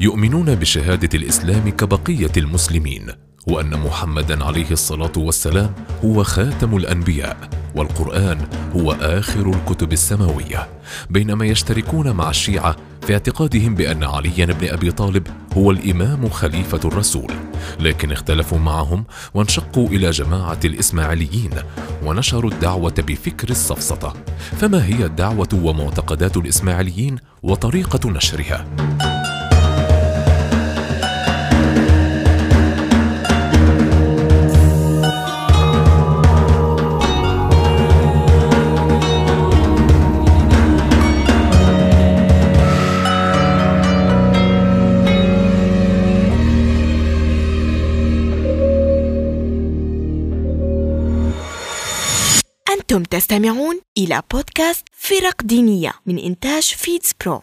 يؤمنون بشهادة الإسلام كبقية المسلمين وأن محمدا عليه الصلاة والسلام هو خاتم الأنبياء والقرآن هو آخر الكتب السماوية. بينما يشتركون مع الشيعة في اعتقادهم بأن علي بن أبي طالب هو الإمام خليفة الرسول. لكن اختلفوا معهم وانشقوا إلى جماعة الإسماعيليين ونشروا الدعوة بفكر السفسطه فما هي الدعوة ومعتقدات الإسماعيليين وطريقة نشرها؟ أنتم تستمعون إلى بودكاست فرق دينية من إنتاج فيدز برو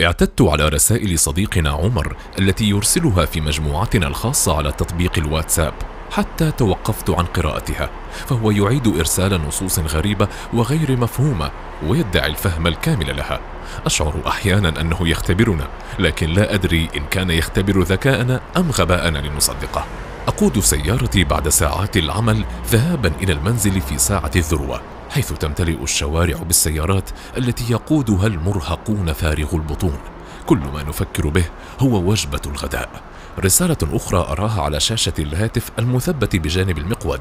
اعتدت على رسائل صديقنا عمر التي يرسلها في مجموعتنا الخاصة على تطبيق الواتساب حتى توقفت عن قراءتها فهو يعيد إرسال نصوص غريبة وغير مفهومة ويدعي الفهم الكامل لها. أشعر أحيانا أنه يختبرنا لكن لا أدري إن كان يختبر ذكاءنا أم غباءنا لنصدقه. أقود سيارتي بعد ساعات العمل ذهابا إلى المنزل في ساعة الذروة حيث تمتلئ الشوارع بالسيارات التي يقودها المرهقون فارغ البطون. كل ما نفكر به هو وجبة الغداء. رسالة أخرى أراها على شاشة الهاتف المثبت بجانب المقود.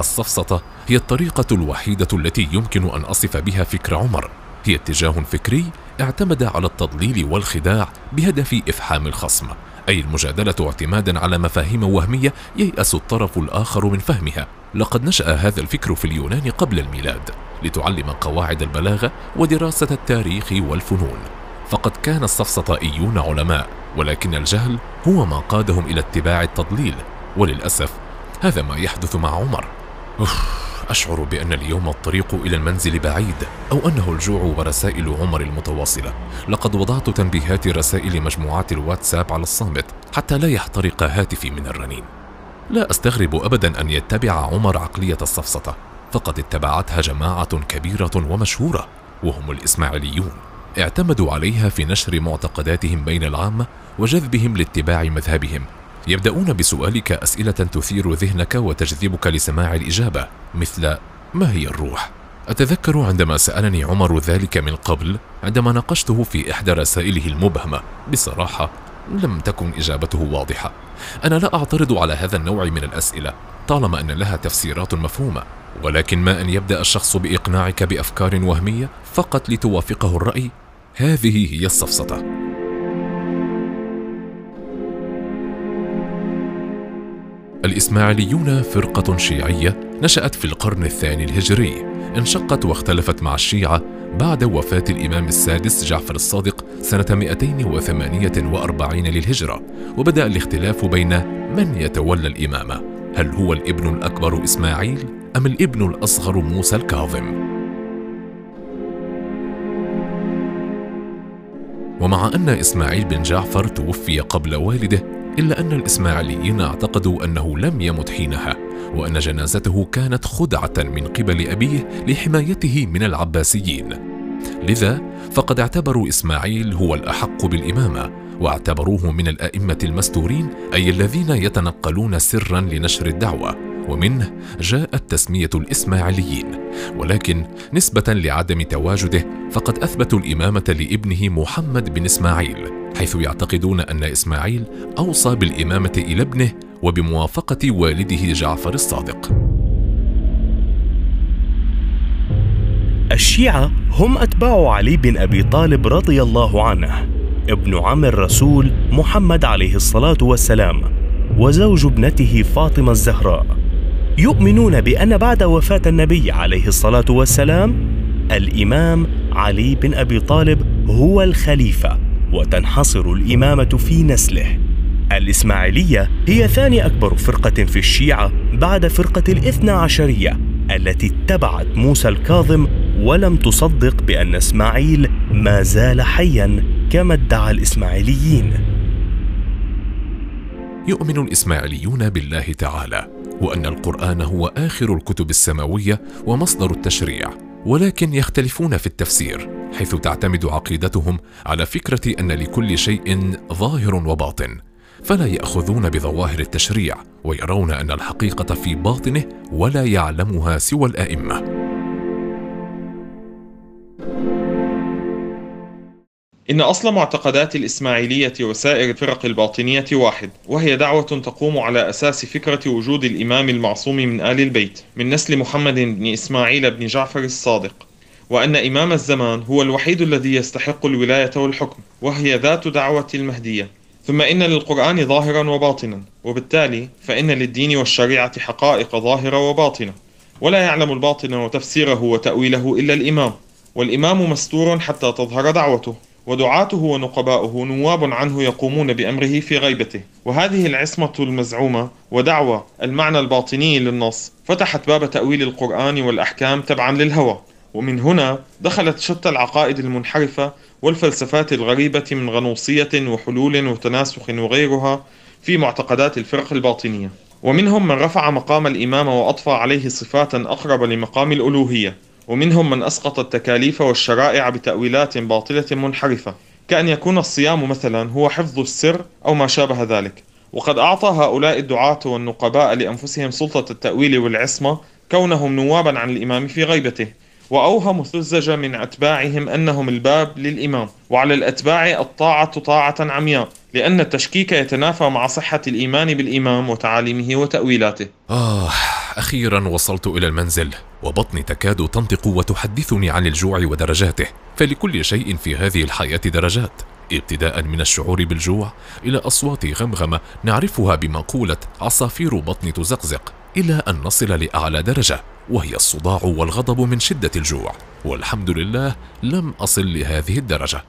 السفسطه هي الطريقة الوحيدة التي يمكن أن أصف بها فكر عمر. هي اتجاه فكري اعتمد على التضليل والخداع بهدف إفحام الخصم. أي المجادلة اعتمادا على مفاهيم وهمية ييأس الطرف الآخر من فهمها. لقد نشأ هذا الفكر في اليونان قبل الميلاد لتعلم قواعد البلاغة ودراسة التاريخ والفنون. فقد كان السفسطائيون علماء ولكن الجهل هو ما قادهم إلى اتباع التضليل. وللأسف هذا ما يحدث مع عمر. أشعر بأن اليوم الطريق إلى المنزل بعيد أو أنه الجوع ورسائل عمر المتواصلة. لقد وضعت تنبيهات رسائل مجموعات الواتساب على الصامت حتى لا يحترق هاتفي من الرنين. لا أستغرب أبدا أن يتبع عمر عقلية السفسطة فقد اتبعتها جماعة كبيرة ومشهورة وهم الإسماعيليون. اعتمدوا عليها في نشر معتقداتهم بين العامة وجذبهم لاتباع مذهبهم. يبدأون بسؤالك أسئلة تثير ذهنك وتجذبك لسماع الإجابة مثل ما هي الروح؟ أتذكر عندما سألني عمر ذلك من قبل عندما ناقشته في إحدى رسائله المبهمة. بصراحة لم تكن إجابته واضحة. أنا لا أعترض على هذا النوع من الأسئلة طالما أن لها تفسيرات مفهومة. ولكن ما أن يبدأ الشخص بإقناعك بأفكار وهمية فقط لتوافقه الرأي هذه هي السفسطة الإسماعيليون فرقة شيعية نشأت في القرن الثاني الهجري انشقت واختلفت مع الشيعة بعد وفاة الإمام السادس جعفر الصادق سنة 248 للهجرة وبدأ الاختلاف بين من يتولى الإمامة هل هو الابن الأكبر إسماعيل أم الابن الأصغر موسى الكاظم؟ ومع أن إسماعيل بن جعفر توفي قبل والده إلا أن الإسماعيليين اعتقدوا أنه لم يمت حينها وأن جنازته كانت خدعة من قبل أبيه لحمايته من العباسيين. لذا فقد اعتبروا إسماعيل هو الأحق بالإمامة واعتبروه من الأئمة المستورين أي الذين يتنقلون سرا لنشر الدعوة. ومنه جاءت تسمية الإسماعيليين. ولكن نسبة لعدم تواجده فقد أثبتوا الإمامة لابنه محمد بن إسماعيل. حيث يعتقدون أن إسماعيل أوصى بالإمامة إلى ابنه وبموافقة والده جعفر الصادق. الشيعة هم أتباع علي بن أبي طالب رضي الله عنه ابن عم الرسول محمد عليه الصلاة والسلام وزوج ابنته فاطمة الزهراء. يؤمنون بأن بعد وفاة النبي عليه الصلاة والسلام الإمام علي بن أبي طالب هو الخليفة. وتنحصر الإمامة في نسله. الإسماعيلية هي ثاني أكبر فرقة في الشيعة بعد فرقة الاثنى عشرية التي اتبعت موسى الكاظم ولم تصدق بأن إسماعيل ما زال حيا كما ادعى الإسماعيليين. يؤمن الإسماعيليون بالله تعالى وأن القرآن هو آخر الكتب السماوية ومصدر التشريع. ولكن يختلفون في التفسير حيث تعتمد عقيدتهم على فكرة أن لكل شيء ظاهر وباطن فلا يأخذون بظواهر التشريع ويرون أن الحقيقة في باطنه ولا يعلمها سوى الأئمة. إن أصل معتقدات الإسماعيلية وسائر الفرق الباطنية واحد وهي دعوة تقوم على أساس فكرة وجود الإمام المعصوم من آل البيت من نسل محمد بن إسماعيل بن جعفر الصادق. وأن إمام الزمان هو الوحيد الذي يستحق الولاية والحكم وهي ذات دعوة المهدية. ثم إن للقرآن ظاهرا وباطنا وبالتالي فإن للدين والشريعة حقائق ظاهرة وباطنة. ولا يعلم الباطن وتفسيره وتأويله إلا الإمام والإمام مستور حتى تظهر دعوته. ودعاته ونقباؤه نواب عنه يقومون بأمره في غيبته. وهذه العصمة المزعومة ودعوة المعنى الباطني للنص فتحت باب تأويل القرآن والأحكام تبعا للهوى. ومن هنا دخلت شتى العقائد المنحرفة والفلسفات الغريبة من غنوصية وحلول وتناسخ وغيرها في معتقدات الفرق الباطنية. ومنهم من رفع مقام الإمام وأضفى عليه صفات أقرب لمقام الألوهية. ومنهم من أسقط التكاليف والشرائع بتأويلات باطلة منحرفة. كأن يكون الصيام مثلا هو حفظ السر أو ما شابه ذلك. وقد أعطى هؤلاء الدعاة والنقباء لأنفسهم سلطة التأويل والعصمة كونهم نوابا عن الإمام في غيبته. وأوهموا السذج من أتباعهم أنهم الباب للإمام. وعلى الأتباع الطاعة طاعة عمياء لأن التشكيك يتنافى مع صحة الإيمان بالإمام وتعاليمه وتأويلاته. آه. أخيرا وصلت إلى المنزل وبطني تكاد تنطق وتحدثني عن الجوع ودرجاته. فلكل شيء في هذه الحياة درجات. ابتداء من الشعور بالجوع إلى أصوات غمغمة نعرفها بمقولة عصافير بطن تزقزق إلى أن نصل لأعلى درجة وهي الصداع والغضب من شدة الجوع. والحمد لله لم أصل لهذه الدرجة.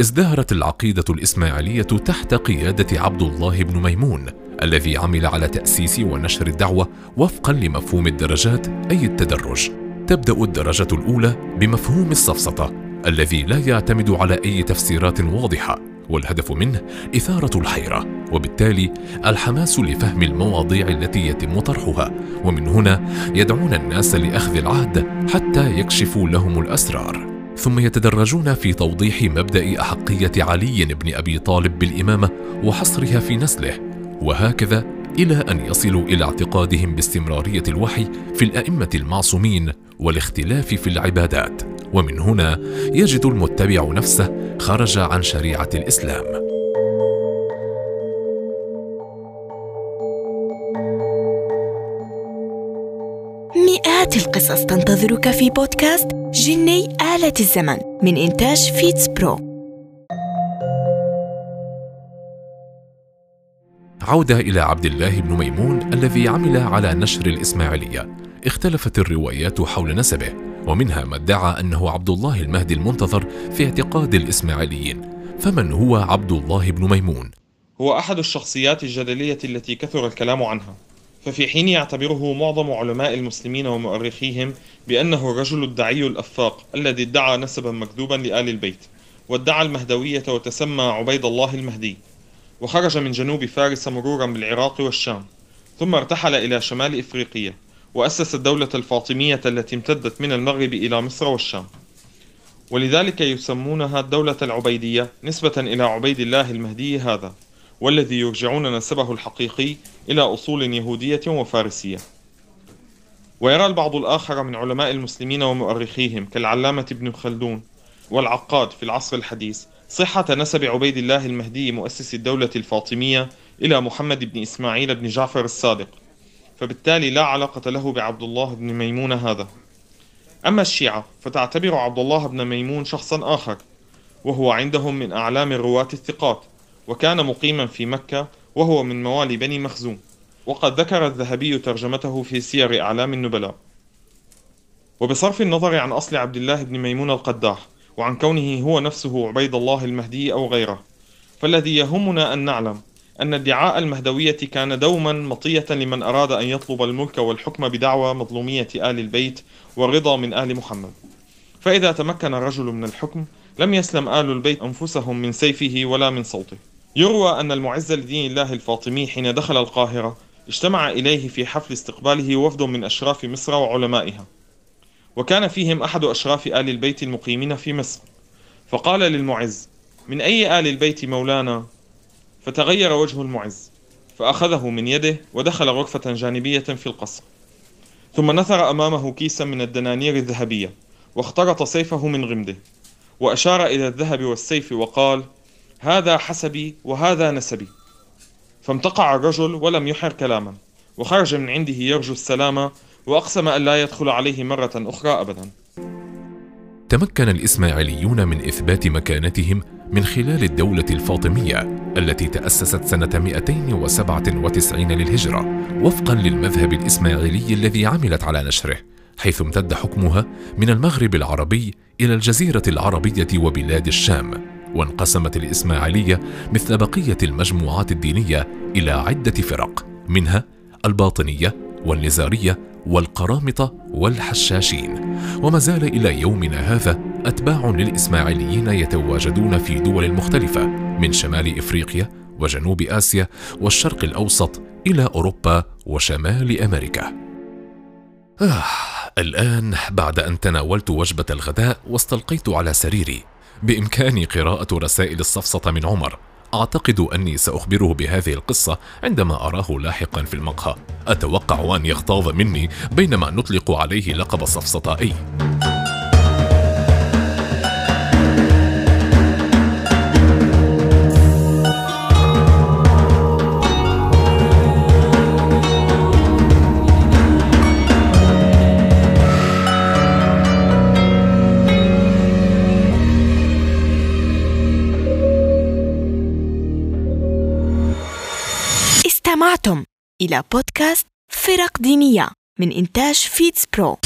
ازدهرت العقيدة الإسماعيلية تحت قيادة عبد الله بن ميمون. الذي عمل على تأسيس ونشر الدعوة وفقا لمفهوم الدرجات أي التدرج. تبدأ الدرجة الأولى بمفهوم السفسطة الذي لا يعتمد على أي تفسيرات واضحة والهدف منه إثارة الحيرة. وبالتالي الحماس لفهم المواضيع التي يتم طرحها. ومن هنا يدعون الناس لأخذ العهد حتى يكشفوا لهم الأسرار. ثم يتدرجون في توضيح مبدأ أحقية علي بن أبي طالب بالإمامة وحصرها في نسله. وهكذا إلى أن يصلوا إلى اعتقادهم باستمرارية الوحي في الأئمة المعصومين والاختلاف في العبادات. ومن هنا يجد المتبع نفسه خرج عن شريعة الإسلام. مئات القصص تنتظرك في بودكاست جني آلة الزمن من إنتاج فيتس برو. عودة إلى عبد الله بن ميمون الذي عمل على نشر الإسماعيلية. اختلفت الروايات حول نسبه ومنها ما ادعى أنه عبد الله المهدي المنتظر في اعتقاد الإسماعيليين. فمن هو عبد الله بن ميمون؟ هو أحد الشخصيات الجدلية التي كثر الكلام عنها. ففي حين يعتبره معظم علماء المسلمين ومؤرخيهم بأنه الرجل الدعي الأفاق الذي ادعى نسبا مكذوبا لآل البيت وادعى المهدوية وتسمى عبيد الله المهدي. وخرج من جنوب فارس مرورا بالعراق والشام ثم ارتحل إلى شمال إفريقيا وأسس الدولة الفاطمية التي امتدت من المغرب إلى مصر والشام. ولذلك يسمونها الدولة العبيدية نسبة إلى عبيد الله المهدي هذا والذي يرجعون نسبه الحقيقي إلى أصول يهودية وفارسية. ويرى البعض الآخر من علماء المسلمين ومؤرخيهم كالعلامة ابن خلدون والعقاد في العصر الحديث صحة نسب عبيد الله المهدي مؤسس الدولة الفاطمية إلى محمد بن إسماعيل بن جعفر الصادق فبالتالي لا علاقة له بعبد الله بن ميمون هذا. أما الشيعة فتعتبر عبد الله بن ميمون شخصا آخر وهو عندهم من أعلام الرواة الثقات وكان مقيما في مكة وهو من موالي بني مخزوم وقد ذكر الذهبي ترجمته في سير أعلام النبلاء. وبصرف النظر عن أصل عبد الله بن ميمون القداح وعن كونه هو نفسه عبيد الله المهدي أو غيره. فالذي يهمنا أن نعلم أن ادعاء المهدوية كان دوما مطية لمن أراد أن يطلب الملك والحكم بدعوى مظلومية آل البيت والرضا من آل محمد. فإذا تمكن الرجل من الحكم لم يسلم آل البيت أنفسهم من سيفه ولا من صوته. يروى أن المعز لدين الله الفاطمي حين دخل القاهرة اجتمع إليه في حفل استقباله وفد من أشراف مصر وعلمائها. وكان فيهم أحد أشراف آل البيت المقيمين في مصر. فقال للمعز من أي آل البيت مولانا؟ فتغير وجه المعز فأخذه من يده ودخل غرفة جانبية في القصر. ثم نثر أمامه كيسا من الدنانير الذهبية واخترط سيفه من غمده وأشار إلى الذهب والسيف وقال هذا حسبي وهذا نسبي. فامتقع الرجل ولم يحر كلاما وخرج من عنده يرجو السلام وأقسم أن لا يدخل عليه مرة أخرى أبدا. تمكن الإسماعيليون من إثبات مكانتهم من خلال الدولة الفاطمية التي تأسست سنة 297 للهجرة وفقا للمذهب الإسماعيلي الذي عملت على نشره حيث امتد حكمها من المغرب العربي إلى الجزيرة العربية وبلاد الشام وانقسمت الإسماعيلية مثل بقية المجموعات الدينية إلى عدة فرق منها الباطنية والنزارية والقرامطة والحشاشين. وما زال إلى يومنا هذا أتباع للإسماعيليين يتواجدون في دول مختلفة من شمال إفريقيا وجنوب آسيا والشرق الأوسط إلى أوروبا وشمال أمريكا. آه الآن بعد أن تناولت وجبة الغداء واستلقيت على سريري بإمكاني قراءة رسائل الصفصة من عمر أعتقد أني سأخبره بهذه القصة عندما أراه لاحقا في المقهى. أتوقع أن يغتاظ مني بينما نطلق عليه لقب الصفصطائي استمعتم إلى بودكاست فرق دينية من إنتاج فيتس برو